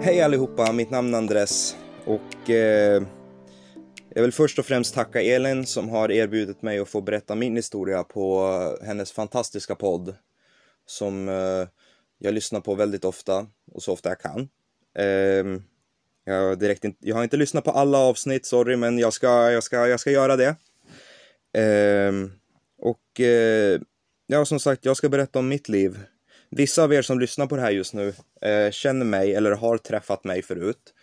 Hej allihopa, mitt namn är Andres och eh, jag vill först och främst tacka Elin som har erbjudit mig att få berätta min historia på hennes fantastiska podd som eh, jag lyssnar på väldigt ofta och så ofta jag kan. Eh, jag, direkt in, jag har inte lyssnat på alla avsnitt, sorry, men jag ska, jag ska, jag ska göra det. Eh, och eh, ja, som sagt, jag ska berätta om mitt liv. Vissa av er som lyssnar på det här just nu eh, känner mig eller har träffat mig förut.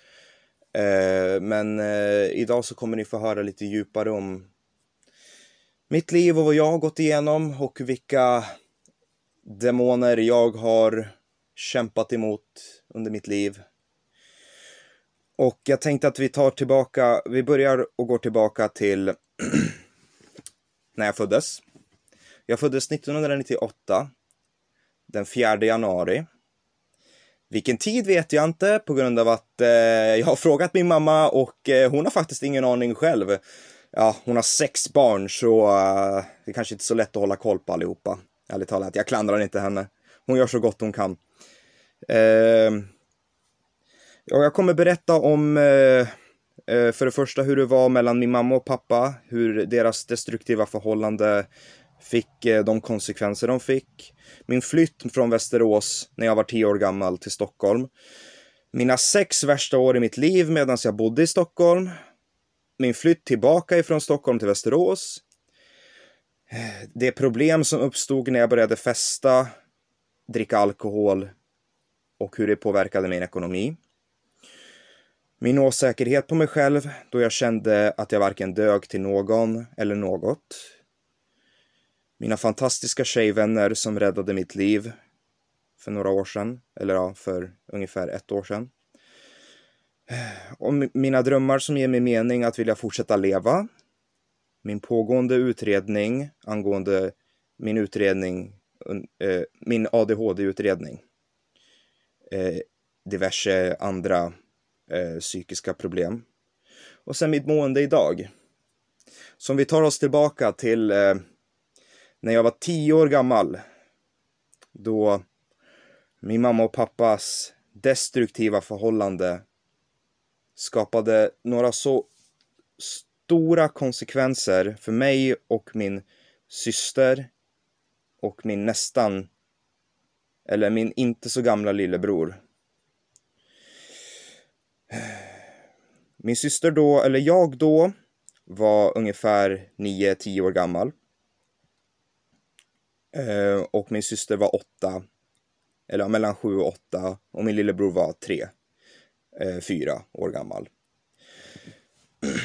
Eh, men eh, idag så kommer ni få höra lite djupare om mitt liv och vad jag har gått igenom och vilka demoner jag har kämpat emot under mitt liv. Och jag tänkte att vi tar tillbaka, vi börjar och går tillbaka till när jag föddes. Jag föddes 1998, den 4 januari. Vilken tid vet jag inte på grund av att eh, jag har frågat min mamma och eh, hon har faktiskt ingen aning själv. Ja, hon har sex barn så eh, det är kanske inte är så lätt att hålla koll på allihopa. Ärligt talat, jag klandrar inte henne. Hon gör så gott hon kan. Eh, jag kommer berätta om eh, eh, för det första hur det var mellan min mamma och pappa, hur deras destruktiva förhållande fick eh, de konsekvenser de fick. Min flytt från Västerås när jag var tio år gammal till Stockholm. Mina sex värsta år i mitt liv medan jag bodde i Stockholm. Min flytt tillbaka ifrån Stockholm till Västerås. Det problem som uppstod när jag började festa, dricka alkohol och hur det påverkade min ekonomi. Min osäkerhet på mig själv då jag kände att jag varken dög till någon eller något. Mina fantastiska tjejvänner som räddade mitt liv för några år sedan, eller ja, för ungefär ett år sedan. Och mina drömmar som ger mig mening att vilja fortsätta leva. Min pågående utredning angående min utredning, eh, min ADHD-utredning. Eh, diverse andra eh, psykiska problem. Och sen mitt mående idag. Så om vi tar oss tillbaka till när jag var tio år gammal, då min mamma och pappas destruktiva förhållande skapade några så stora konsekvenser för mig och min syster och min nästan, eller min inte så gamla lillebror. Min syster då, eller jag då, var ungefär 9-10 år gammal. Eh, och min syster var åtta, eller mellan sju och åtta. Och min lillebror var tre, eh, fyra år gammal.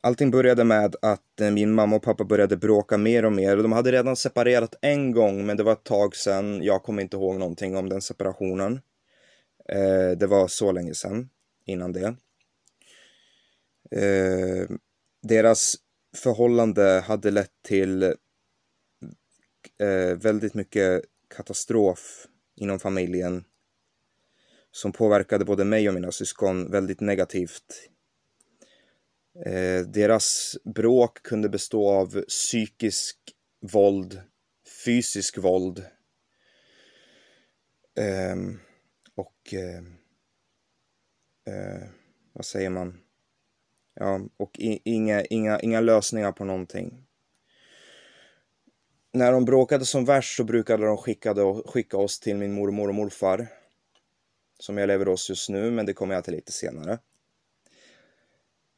Allting började med att eh, min mamma och pappa började bråka mer och mer. De hade redan separerat en gång, men det var ett tag sedan. Jag kommer inte ihåg någonting om den separationen. Eh, det var så länge sedan, innan det. Eh, deras förhållande hade lett till eh, väldigt mycket katastrof inom familjen som påverkade både mig och mina syskon väldigt negativt. Eh, deras bråk kunde bestå av psykisk våld, fysisk våld eh, och eh, eh, vad säger man? Ja, och inga, inga, inga lösningar på någonting när de bråkade som värst så brukade de skicka, skicka oss till min mormor och morfar. Som jag lever hos just nu, men det kommer jag till lite senare.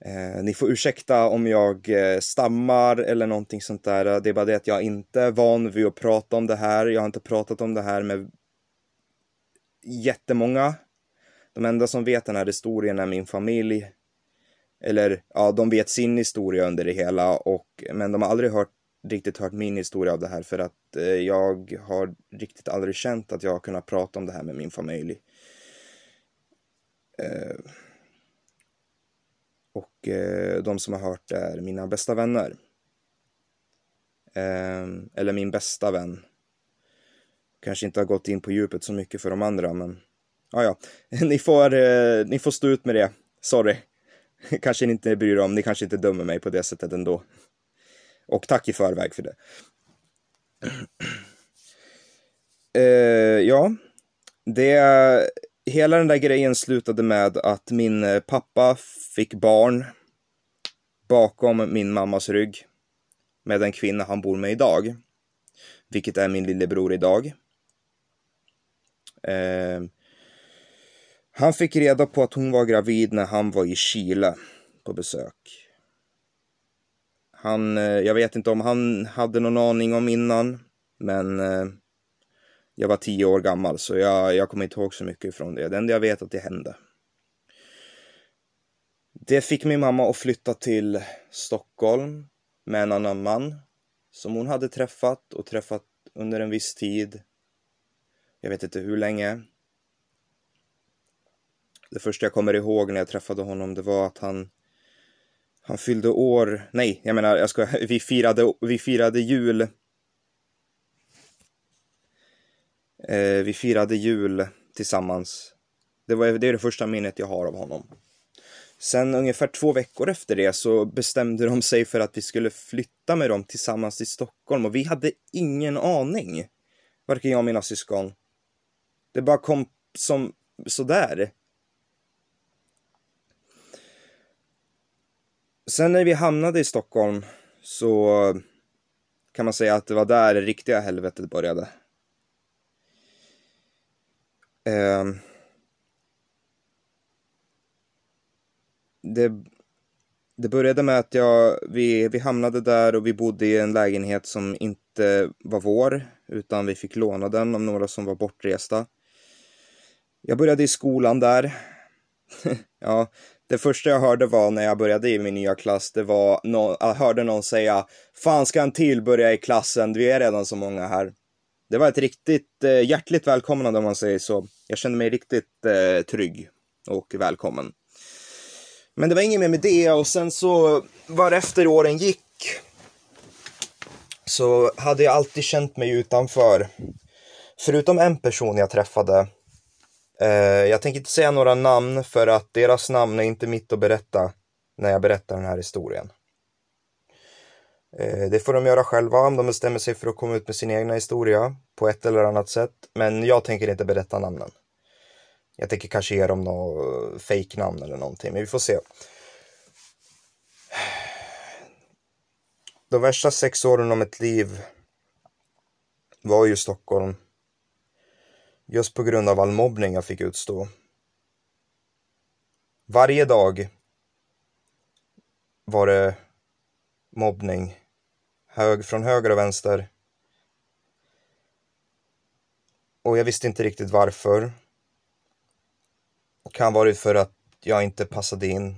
Eh, ni får ursäkta om jag eh, stammar eller någonting sånt där. Det är bara det att jag inte är van vid att prata om det här. Jag har inte pratat om det här med jättemånga. De enda som vet den här historien är min familj. Eller ja, de vet sin historia under det hela, och, men de har aldrig hört riktigt hört min historia av det här för att eh, jag har riktigt aldrig känt att jag har kunnat prata om det här med min familj. Eh, och eh, de som har hört det är mina bästa vänner. Eh, eller min bästa vän. Kanske inte har gått in på djupet så mycket för de andra men ja, ja. Ni får, eh, ni får stå ut med det. Sorry. Kanske ni inte bryr er om, ni kanske inte dömer mig på det sättet ändå. Och tack i förväg för det. Uh, ja, det, hela den där grejen slutade med att min eh, pappa fick barn bakom min mammas rygg med den kvinna han bor med idag. Vilket är min lillebror idag. Uh, han fick reda på att hon var gravid när han var i Chile på besök. Han, eh, jag vet inte om han hade någon aning om innan, men eh, jag var tio år gammal så jag, jag kommer inte ihåg så mycket från det. Det enda jag vet är att det hände. Det fick min mamma att flytta till Stockholm med en annan man som hon hade träffat och träffat under en viss tid. Jag vet inte hur länge. Det första jag kommer ihåg när jag träffade honom det var att han han fyllde år, nej, jag menar, jag ska, vi firade, vi firade jul. Eh, vi firade jul tillsammans. Det, var, det är det första minnet jag har av honom. Sen ungefär två veckor efter det så bestämde de sig för att vi skulle flytta med dem tillsammans till Stockholm och vi hade ingen aning. Varken jag och mina syskon. Det bara kom som sådär. Sen när vi hamnade i Stockholm så kan man säga att det var där det riktiga helvetet började. Eh, det, det började med att jag, vi, vi hamnade där och vi bodde i en lägenhet som inte var vår, utan vi fick låna den av några som var bortresta. Jag började i skolan där. ja, det första jag hörde var när jag började i min nya klass, det var, no jag hörde någon säga Fan ska en till börja i klassen, vi är redan så många här. Det var ett riktigt eh, hjärtligt välkomnande om man säger så. Jag kände mig riktigt eh, trygg och välkommen. Men det var inget mer med det och sen så varefter åren gick så hade jag alltid känt mig utanför. Förutom en person jag träffade Eh, jag tänker inte säga några namn för att deras namn är inte mitt att berätta när jag berättar den här historien. Eh, det får de göra själva om de bestämmer sig för att komma ut med sin egna historia på ett eller annat sätt. Men jag tänker inte berätta namnen. Jag tänker kanske ge dem något fake-namn eller någonting, men vi får se. De värsta sex åren av mitt liv var ju Stockholm. Just på grund av all mobbning jag fick utstå. Varje dag var det mobbning. Hög, från höger och vänster. Och jag visste inte riktigt varför. Det kan ha varit för att jag inte passade in.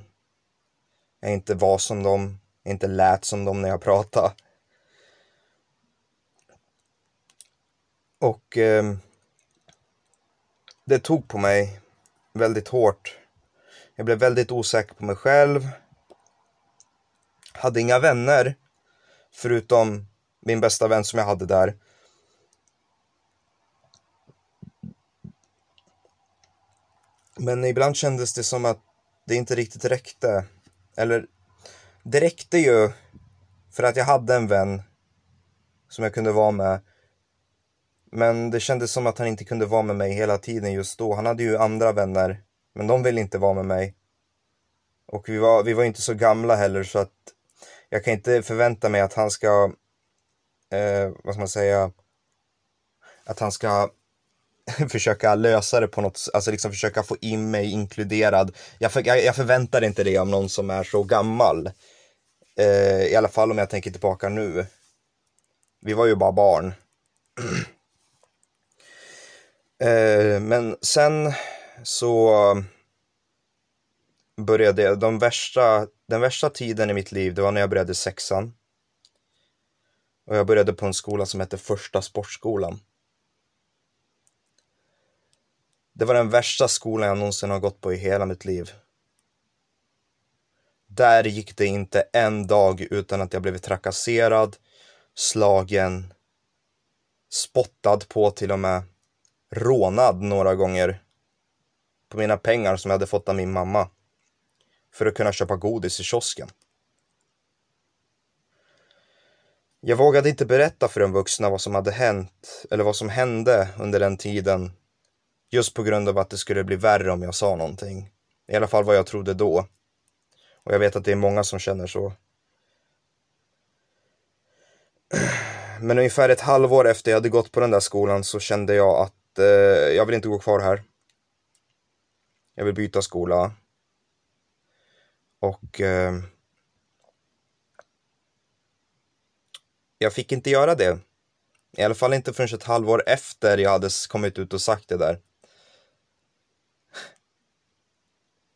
Jag inte var som dem. Jag inte lät som dem när jag pratade. Och eh, det tog på mig väldigt hårt. Jag blev väldigt osäker på mig själv. Hade inga vänner, förutom min bästa vän som jag hade där. Men ibland kändes det som att det inte riktigt räckte. Eller, det räckte ju för att jag hade en vän som jag kunde vara med men det kändes som att han inte kunde vara med mig hela tiden just då. Han hade ju andra vänner, men de ville inte vara med mig. Och vi var, vi var inte så gamla heller så att jag kan inte förvänta mig att han ska, eh, vad ska man säga, att han ska försöka lösa det på något, alltså liksom försöka få in mig inkluderad. Jag, för, jag, jag förväntar inte det av någon som är så gammal. Eh, I alla fall om jag tänker tillbaka nu. Vi var ju bara barn. Eh, men sen så började jag, de värsta, den värsta tiden i mitt liv, det var när jag började sexan. Och jag började på en skola som hette Första Sportskolan. Det var den värsta skolan jag någonsin har gått på i hela mitt liv. Där gick det inte en dag utan att jag blev trakasserad, slagen, spottad på till och med rånad några gånger på mina pengar som jag hade fått av min mamma för att kunna köpa godis i kiosken. Jag vågade inte berätta för de vuxna vad som hade hänt eller vad som hände under den tiden Just på grund av att det skulle bli värre om jag sa någonting. I alla fall vad jag trodde då. Och jag vet att det är många som känner så. Men ungefär ett halvår efter jag hade gått på den där skolan så kände jag att eh, jag vill inte gå kvar här. Jag vill byta skola. Och eh, jag fick inte göra det. I alla fall inte förrän ett halvår efter jag hade kommit ut och sagt det där.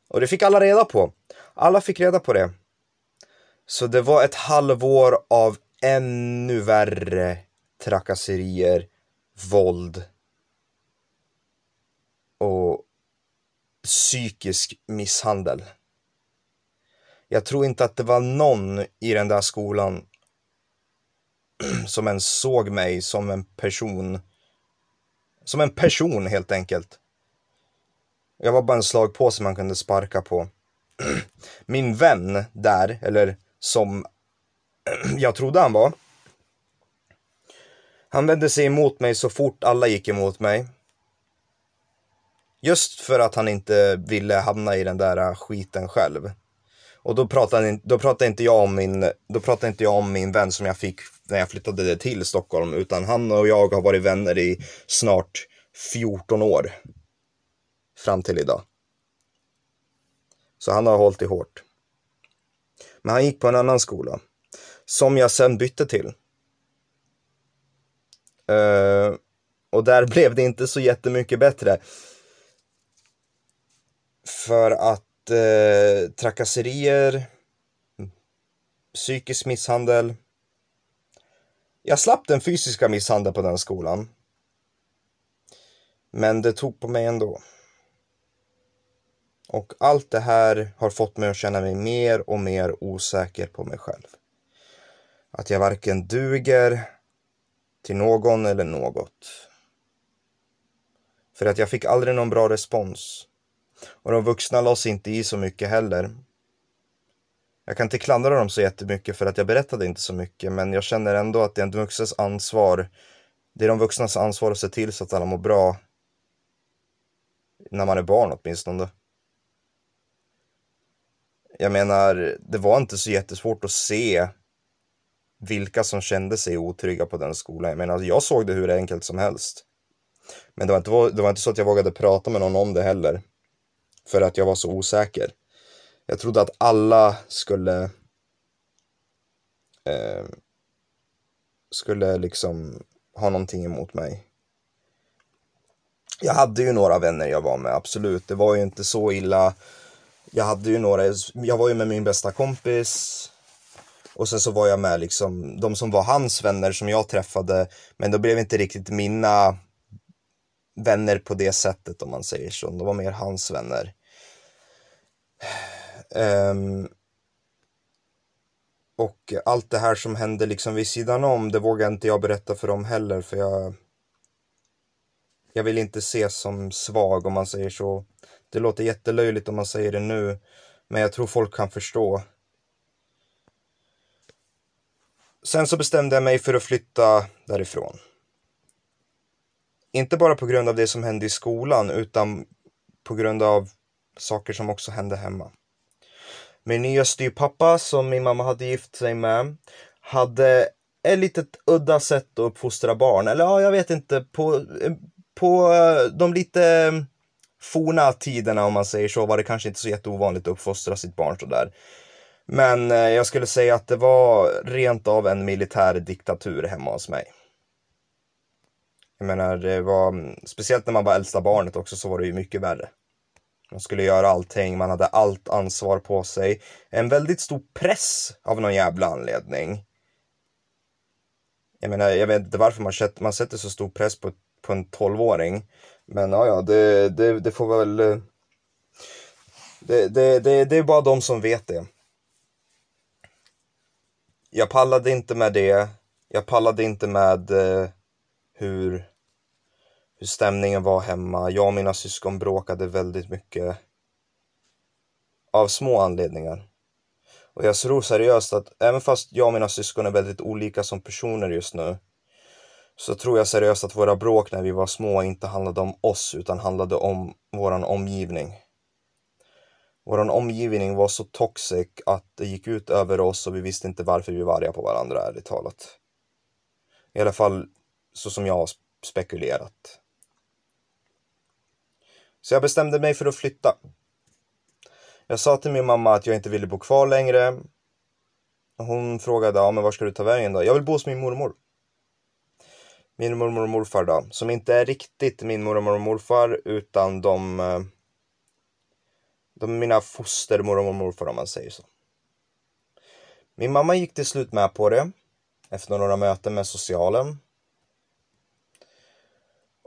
Och det fick alla reda på. Alla fick reda på det. Så det var ett halvår av ännu värre trakasserier, våld och psykisk misshandel. Jag tror inte att det var någon i den där skolan som ens såg mig som en person. Som en person helt enkelt. Jag var bara en slagpåse man kunde sparka på. Min vän där, eller som jag trodde han var. Han vände sig emot mig så fort alla gick emot mig. Just för att han inte ville hamna i den där skiten själv. Och då pratade, då pratade, inte jag om min, då pratade inte jag om min vän som jag fick när jag flyttade till Stockholm, utan han och jag har varit vänner i snart 14 år. Fram till idag. Så han har hållit i hårt. Men han gick på en annan skola. Som jag sen bytte till. Uh, och där blev det inte så jättemycket bättre. För att eh, trakasserier, psykisk misshandel. Jag slapp den fysiska misshandeln på den skolan. Men det tog på mig ändå. Och allt det här har fått mig att känna mig mer och mer osäker på mig själv. Att jag varken duger till någon eller något. För att jag fick aldrig någon bra respons. Och de vuxna lades inte i så mycket heller. Jag kan inte klandra dem så jättemycket för att jag berättade inte så mycket, men jag känner ändå att det är en vuxens ansvar. Det är de vuxnas ansvar att se till så att alla mår bra. När man är barn åtminstone. Jag menar, det var inte så jättesvårt att se vilka som kände sig otrygga på den skolan. Jag menar, jag såg det hur enkelt som helst. Men det var, inte, det var inte så att jag vågade prata med någon om det heller. För att jag var så osäker. Jag trodde att alla skulle eh, skulle liksom ha någonting emot mig. Jag hade ju några vänner jag var med, absolut. Det var ju inte så illa. Jag hade ju några, jag var ju med min bästa kompis. Och sen så var jag med liksom de som var hans vänner som jag träffade. Men de blev inte riktigt mina vänner på det sättet om man säger så. De var mer hans vänner. Um, och allt det här som hände liksom vid sidan om, det vågar inte jag berätta för dem heller för jag jag vill inte ses som svag om man säger så. Det låter jättelöjligt om man säger det nu, men jag tror folk kan förstå. Sen så bestämde jag mig för att flytta därifrån. Inte bara på grund av det som hände i skolan, utan på grund av saker som också hände hemma. Min nya styvpappa som min mamma hade gift sig med hade ett litet udda sätt att uppfostra barn. Eller ja, jag vet inte. På, på eh, de lite eh, forna tiderna om man säger så var det kanske inte så jätteovanligt att uppfostra sitt barn sådär. Men eh, jag skulle säga att det var rent av en militär diktatur hemma hos mig. Jag menar, det var, speciellt när man var äldsta barnet också så var det ju mycket värre. Man skulle göra allting, man hade allt ansvar på sig. En väldigt stor press av någon jävla anledning. Jag menar, jag vet inte varför man sätter, man sätter så stor press på, på en tolvåring. Men ja, ja, det, det, det får väl... Det, det, det, det är bara de som vet det. Jag pallade inte med det. Jag pallade inte med eh, hur hur stämningen var hemma. Jag och mina syskon bråkade väldigt mycket. Av små anledningar. Och jag tror seriöst att även fast jag och mina syskon är väldigt olika som personer just nu. så tror jag seriöst att våra bråk när vi var små inte handlade om oss utan handlade om våran omgivning. Vår omgivning var så toxic att det gick ut över oss och vi visste inte varför vi var arga på varandra, ärligt talat. I alla fall så som jag har spekulerat. Så jag bestämde mig för att flytta. Jag sa till min mamma att jag inte ville bo kvar längre. Hon frågade, ja men var ska du ta vägen då? Jag vill bo hos min mormor. Min mormor och morfar då, som inte är riktigt min mormor och morfar utan de, eh, de är mina fostermormor och morfar om man säger så. Min mamma gick till slut med på det efter några möten med socialen.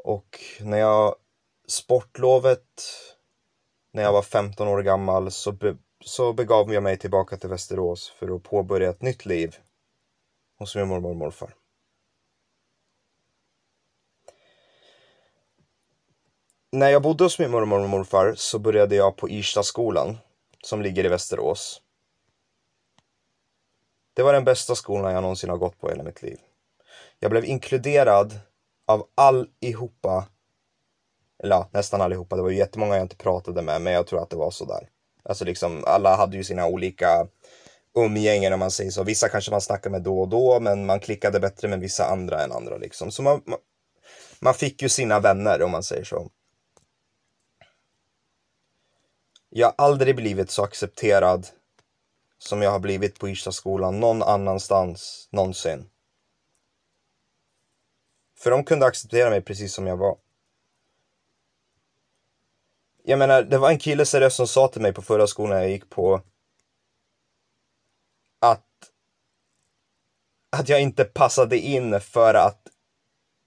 Och när jag sportlovet när jag var 15 år gammal så, be, så begav jag mig tillbaka till Västerås för att påbörja ett nytt liv hos min mormor och morfar. När jag bodde hos min mormor och morfar så började jag på Irstaskolan som ligger i Västerås. Det var den bästa skolan jag någonsin har gått på i hela mitt liv. Jag blev inkluderad av allihopa eller ja, nästan allihopa. Det var ju jättemånga jag inte pratade med, men jag tror att det var sådär. Alltså liksom, alla hade ju sina olika umgängen om man säger så. Vissa kanske man snackade med då och då, men man klickade bättre med vissa andra än andra liksom. Så man, man, man fick ju sina vänner om man säger så. Jag har aldrig blivit så accepterad som jag har blivit på Irstaskolan någon annanstans någonsin. För de kunde acceptera mig precis som jag var jag menar, det var en kille seriöst som sa till mig på förra skolan jag gick på att att jag inte passade in för att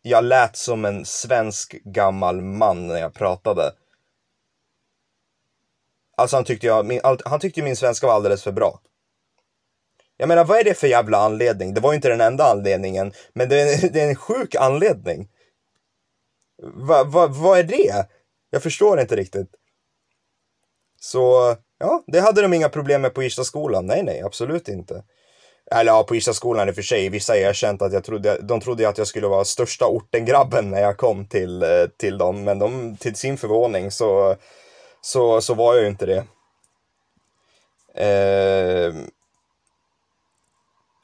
jag lät som en svensk gammal man när jag pratade. Alltså han tyckte, jag, min, han tyckte min svenska var alldeles för bra. Jag menar, vad är det för jävla anledning? Det var ju inte den enda anledningen, men det är, det är en sjuk anledning. Va, va, vad är det? Jag förstår inte riktigt. Så ja, det hade de inga problem med på Irstaskolan. Nej, nej, absolut inte. Eller ja, på Irstaskolan i och för sig. Vissa erkänt att jag trodde, de trodde att jag skulle vara största orten-grabben när jag kom till, eh, till dem. Men de, till sin förvåning så, så, så var jag ju inte det. Eh,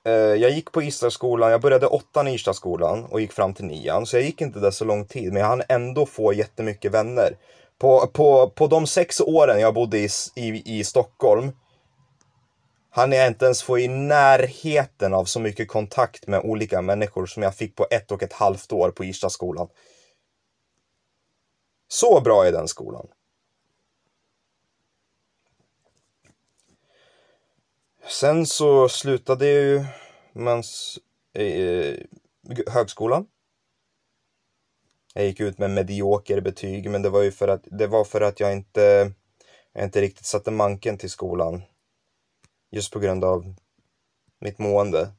Eh, jag gick på Ystadsskolan, jag började åttan i Ystadsskolan och gick fram till nian. Så jag gick inte där så lång tid, men jag hann ändå få jättemycket vänner. På, på, på de sex åren jag bodde i, i, i Stockholm hann jag inte ens få i närheten av så mycket kontakt med olika människor som jag fick på ett och ett halvt år på Ystadsskolan. Så bra är den skolan. Sen så slutade jag ju mans, eh, högskolan. Jag gick ut med medioker betyg, men det var ju för att, det var för att jag inte, jag inte riktigt satte manken till skolan. Just på grund av mitt mående.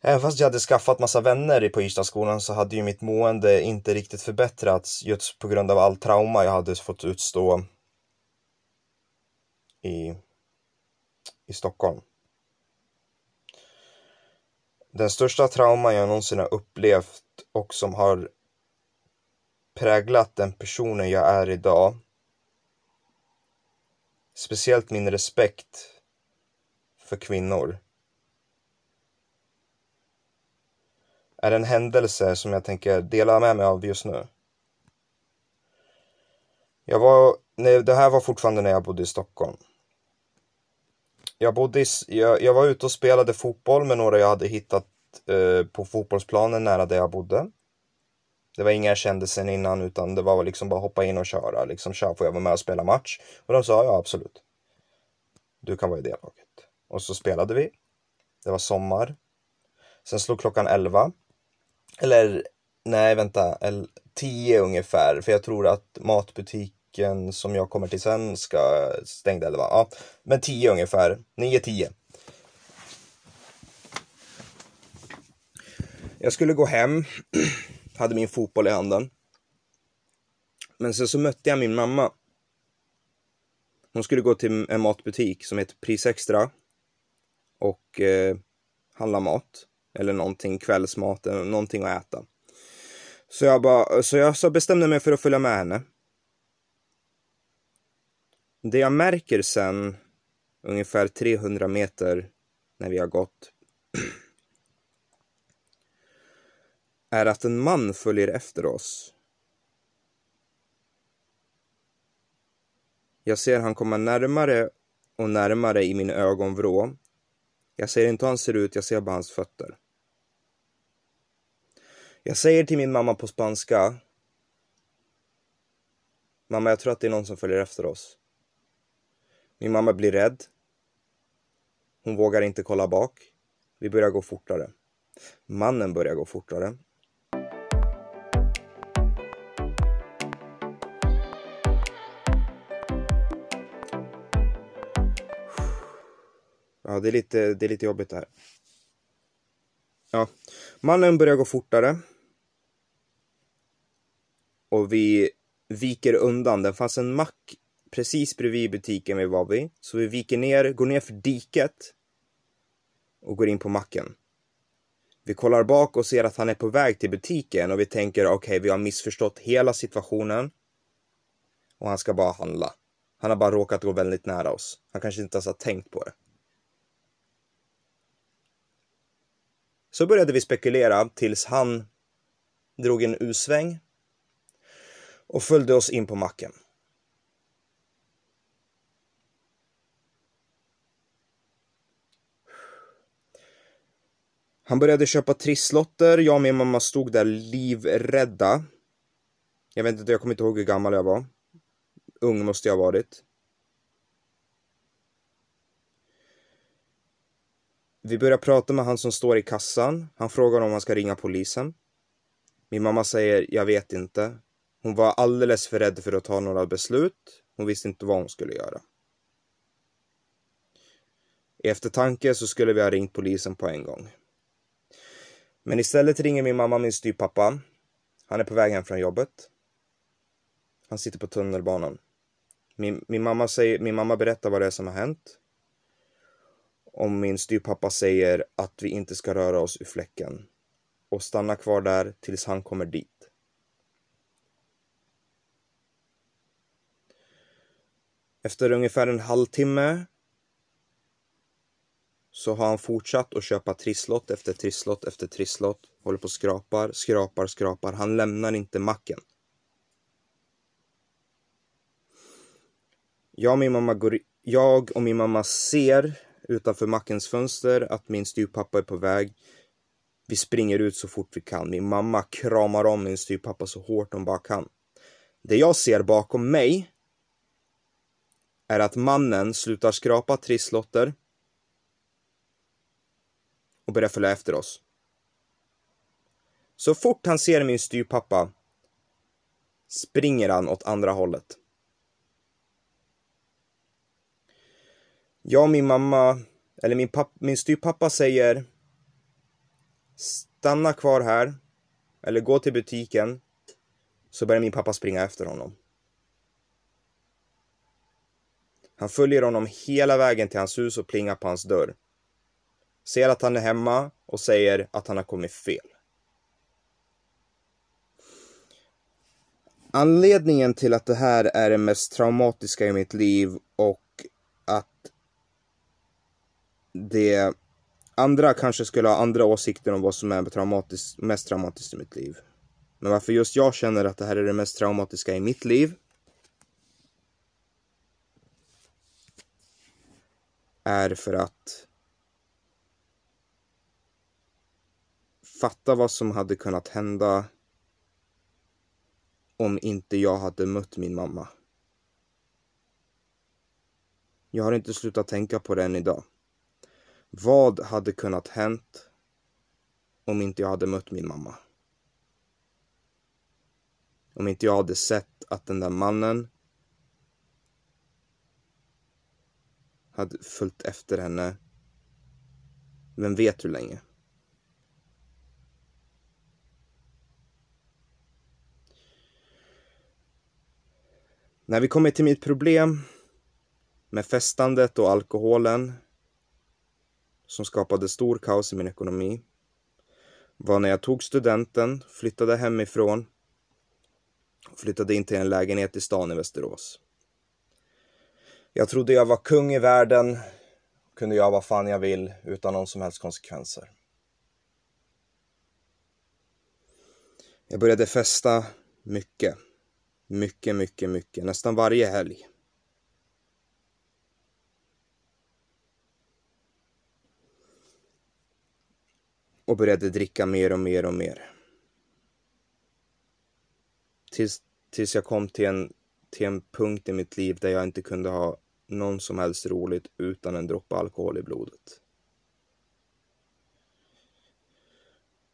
Även fast jag hade skaffat massa vänner på Irstadsskolan så hade ju mitt mående inte riktigt förbättrats just på grund av all trauma jag hade fått utstå i, i Stockholm. Den största trauma jag någonsin har upplevt och som har präglat den personen jag är idag. Speciellt min respekt för kvinnor. Är en händelse som jag tänker dela med mig av just nu. Jag var, nej, det här var fortfarande när jag bodde i Stockholm. Jag, bodde i, jag, jag var ute och spelade fotboll med några jag hade hittat eh, på fotbollsplanen nära där jag bodde. Det var inga jag kände sen innan utan det var liksom bara hoppa in och köra. Liksom, Tja, får jag vara med och spela match? Och de sa ja, absolut. Du kan vara i det laget. Och så spelade vi. Det var sommar. Sen slog klockan 11. Eller nej, vänta, 10 ungefär. För jag tror att stycken som jag kommer till sen ska stängda elva. Ja, men 10 ungefär. 9-10. Jag skulle gå hem hade min fotboll i handen. Men sen så mötte jag min mamma. Hon skulle gå till en matbutik som heter Pris Extra och eh, handla mat. eller någonting, kvällsmat, eller någonting att äta. Så jag, bara, så jag så bestämde mig för att följa med henne. Det jag märker sen, ungefär 300 meter när vi har gått, är att en man följer efter oss. Jag ser han komma närmare och närmare i min ögonvrå. Jag ser inte hur han ser ut, jag ser bara hans fötter. Jag säger till min mamma på spanska. Mamma, jag tror att det är någon som följer efter oss. Min mamma blir rädd. Hon vågar inte kolla bak. Vi börjar gå fortare. Mannen börjar gå fortare. Ja, det är lite, det är lite jobbigt det här. Ja, mannen börjar gå fortare. Och vi viker undan. Det fanns en mack precis bredvid butiken vi var vid. Så vi viker ner, går ner för diket och går in på macken. Vi kollar bak och ser att han är på väg till butiken och vi tänker okej, okay, vi har missförstått hela situationen. Och han ska bara handla. Han har bara råkat gå väldigt nära oss. Han kanske inte ens har tänkt på det. Så började vi spekulera tills han drog en U-sväng och följde oss in på macken. Han började köpa trisslotter, jag och min mamma stod där livrädda. Jag vet inte, jag kommer inte ihåg hur gammal jag var. Ung måste jag ha varit. Vi börjar prata med han som står i kassan. Han frågar om han ska ringa polisen. Min mamma säger, jag vet inte. Hon var alldeles för rädd för att ta några beslut. Hon visste inte vad hon skulle göra. I eftertanke så skulle vi ha ringt polisen på en gång. Men istället ringer min mamma min styvpappa. Han är på väg hem från jobbet. Han sitter på tunnelbanan. Min, min, mamma säger, min mamma berättar vad det är som har hänt. Om min styvpappa säger att vi inte ska röra oss ur fläcken och stanna kvar där tills han kommer dit. Efter ungefär en halvtimme så har han fortsatt att köpa trisslott efter trisslott efter trisslott. Håller på och skrapar, skrapar, skrapar. Han lämnar inte macken. Jag och min mamma, går, jag och min mamma ser utanför mackens fönster att min styvpappa är på väg. Vi springer ut så fort vi kan. Min mamma kramar om min styvpappa så hårt hon bara kan. Det jag ser bakom mig är att mannen slutar skrapa trisslotter och börjar följa efter oss. Så fort han ser min styrpappa springer han åt andra hållet. Jag och min mamma, eller min, papp, min styrpappa säger stanna kvar här eller gå till butiken så börjar min pappa springa efter honom. Han följer honom hela vägen till hans hus och plingar på hans dörr ser att han är hemma och säger att han har kommit fel. Anledningen till att det här är det mest traumatiska i mitt liv och att det andra kanske skulle ha andra åsikter om vad som är traumatiskt, mest traumatiskt i mitt liv. Men varför just jag känner att det här är det mest traumatiska i mitt liv är för att fatta vad som hade kunnat hända om inte jag hade mött min mamma. Jag har inte slutat tänka på det än idag. Vad hade kunnat hänt om inte jag hade mött min mamma? Om inte jag hade sett att den där mannen hade följt efter henne. Vem vet hur länge? När vi kommer till mitt problem med festandet och alkoholen som skapade stor kaos i min ekonomi var när jag tog studenten, flyttade hemifrån och flyttade in till en lägenhet i stan i Västerås. Jag trodde jag var kung i världen, kunde göra vad fan jag vill utan någon som helst konsekvenser. Jag började festa mycket. Mycket, mycket, mycket. Nästan varje helg. Och började dricka mer och mer och mer. Tills, tills jag kom till en, till en punkt i mitt liv där jag inte kunde ha någon som helst roligt utan en droppe alkohol i blodet.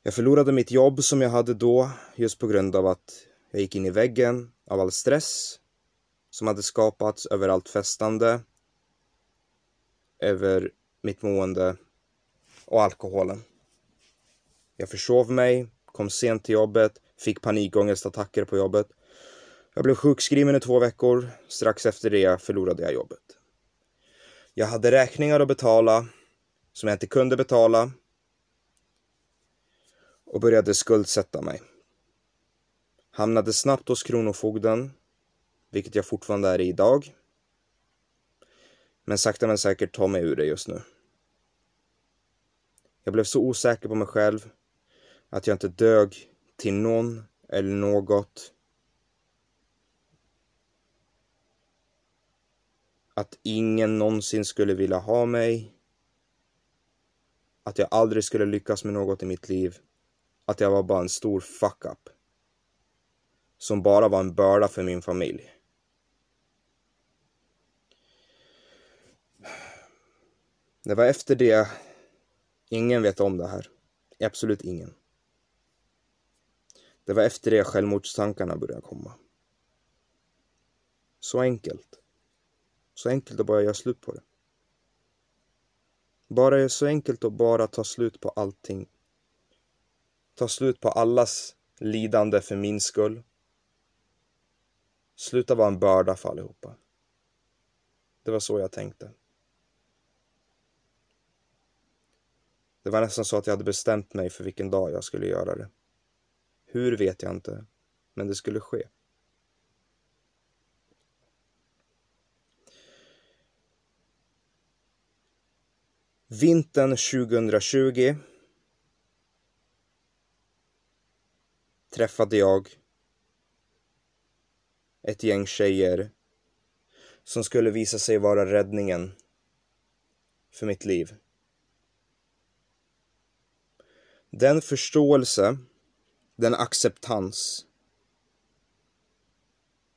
Jag förlorade mitt jobb som jag hade då just på grund av att jag gick in i väggen av all stress som hade skapats över allt festande, över mitt mående och alkoholen. Jag försov mig, kom sent till jobbet, fick panikångestattacker på jobbet. Jag blev sjukskriven i två veckor. Strax efter det förlorade jag jobbet. Jag hade räkningar att betala som jag inte kunde betala och började skuldsätta mig. Hamnade snabbt hos Kronofogden, vilket jag fortfarande är i idag. Men sakta men säkert tar mig ur det just nu. Jag blev så osäker på mig själv att jag inte dög till någon eller något. Att ingen någonsin skulle vilja ha mig. Att jag aldrig skulle lyckas med något i mitt liv. Att jag var bara en stor fuck-up. Som bara var en börda för min familj. Det var efter det, ingen vet om det här. Absolut ingen. Det var efter det självmordstankarna började komma. Så enkelt. Så enkelt att bara göra slut på det. Bara så enkelt att bara ta slut på allting. Ta slut på allas lidande för min skull. Sluta vara en börda för allihopa. Det var så jag tänkte. Det var nästan så att jag hade bestämt mig för vilken dag jag skulle göra det. Hur vet jag inte, men det skulle ske. Vintern 2020 träffade jag ett gäng tjejer som skulle visa sig vara räddningen för mitt liv. Den förståelse, den acceptans,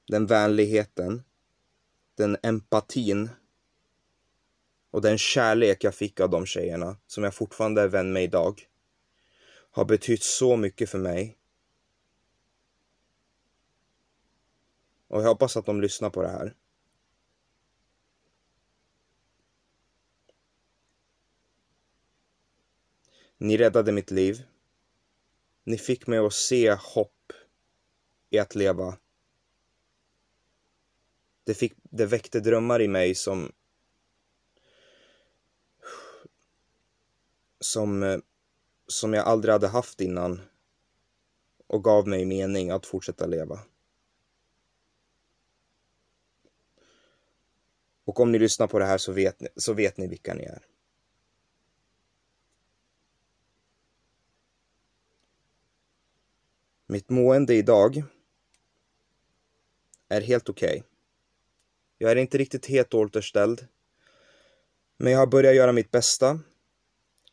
den vänligheten, den empatin och den kärlek jag fick av de tjejerna, som jag fortfarande är vän med idag, har betytt så mycket för mig. Och jag hoppas att de lyssnar på det här. Ni räddade mitt liv. Ni fick mig att se hopp i att leva. Det, fick, det väckte drömmar i mig som som, som jag aldrig hade haft innan och gav mig mening att fortsätta leva. Och om ni lyssnar på det här så vet ni, så vet ni vilka ni är. Mitt mående idag är helt okej. Okay. Jag är inte riktigt helt återställd. Men jag har börjat göra mitt bästa.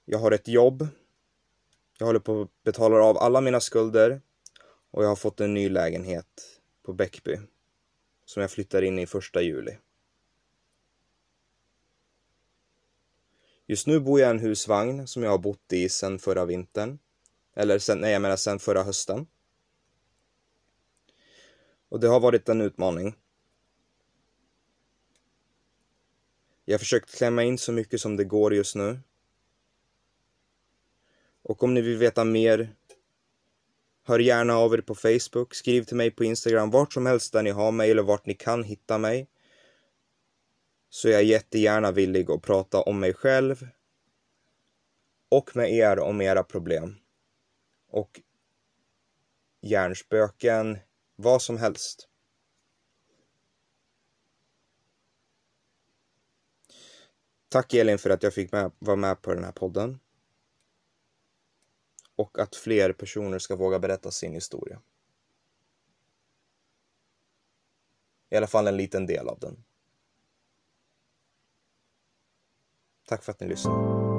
Jag har ett jobb. Jag håller på att betala av alla mina skulder. Och jag har fått en ny lägenhet på Bäckby. Som jag flyttar in i första juli. Just nu bor jag i en husvagn som jag har bott i sedan förra vintern. Eller sen, nej jag menar sedan förra hösten. Och det har varit en utmaning. Jag har försökt klämma in så mycket som det går just nu. Och om ni vill veta mer, hör gärna av er på Facebook, skriv till mig på Instagram, vart som helst där ni har mig eller vart ni kan hitta mig. Så är jag jättegärna villig att prata om mig själv och med er om era problem. och hjärnspöken, vad som helst. Tack Elin för att jag fick med, vara med på den här podden. Och att fler personer ska våga berätta sin historia. I alla fall en liten del av den. Tack för att ni lyssnade.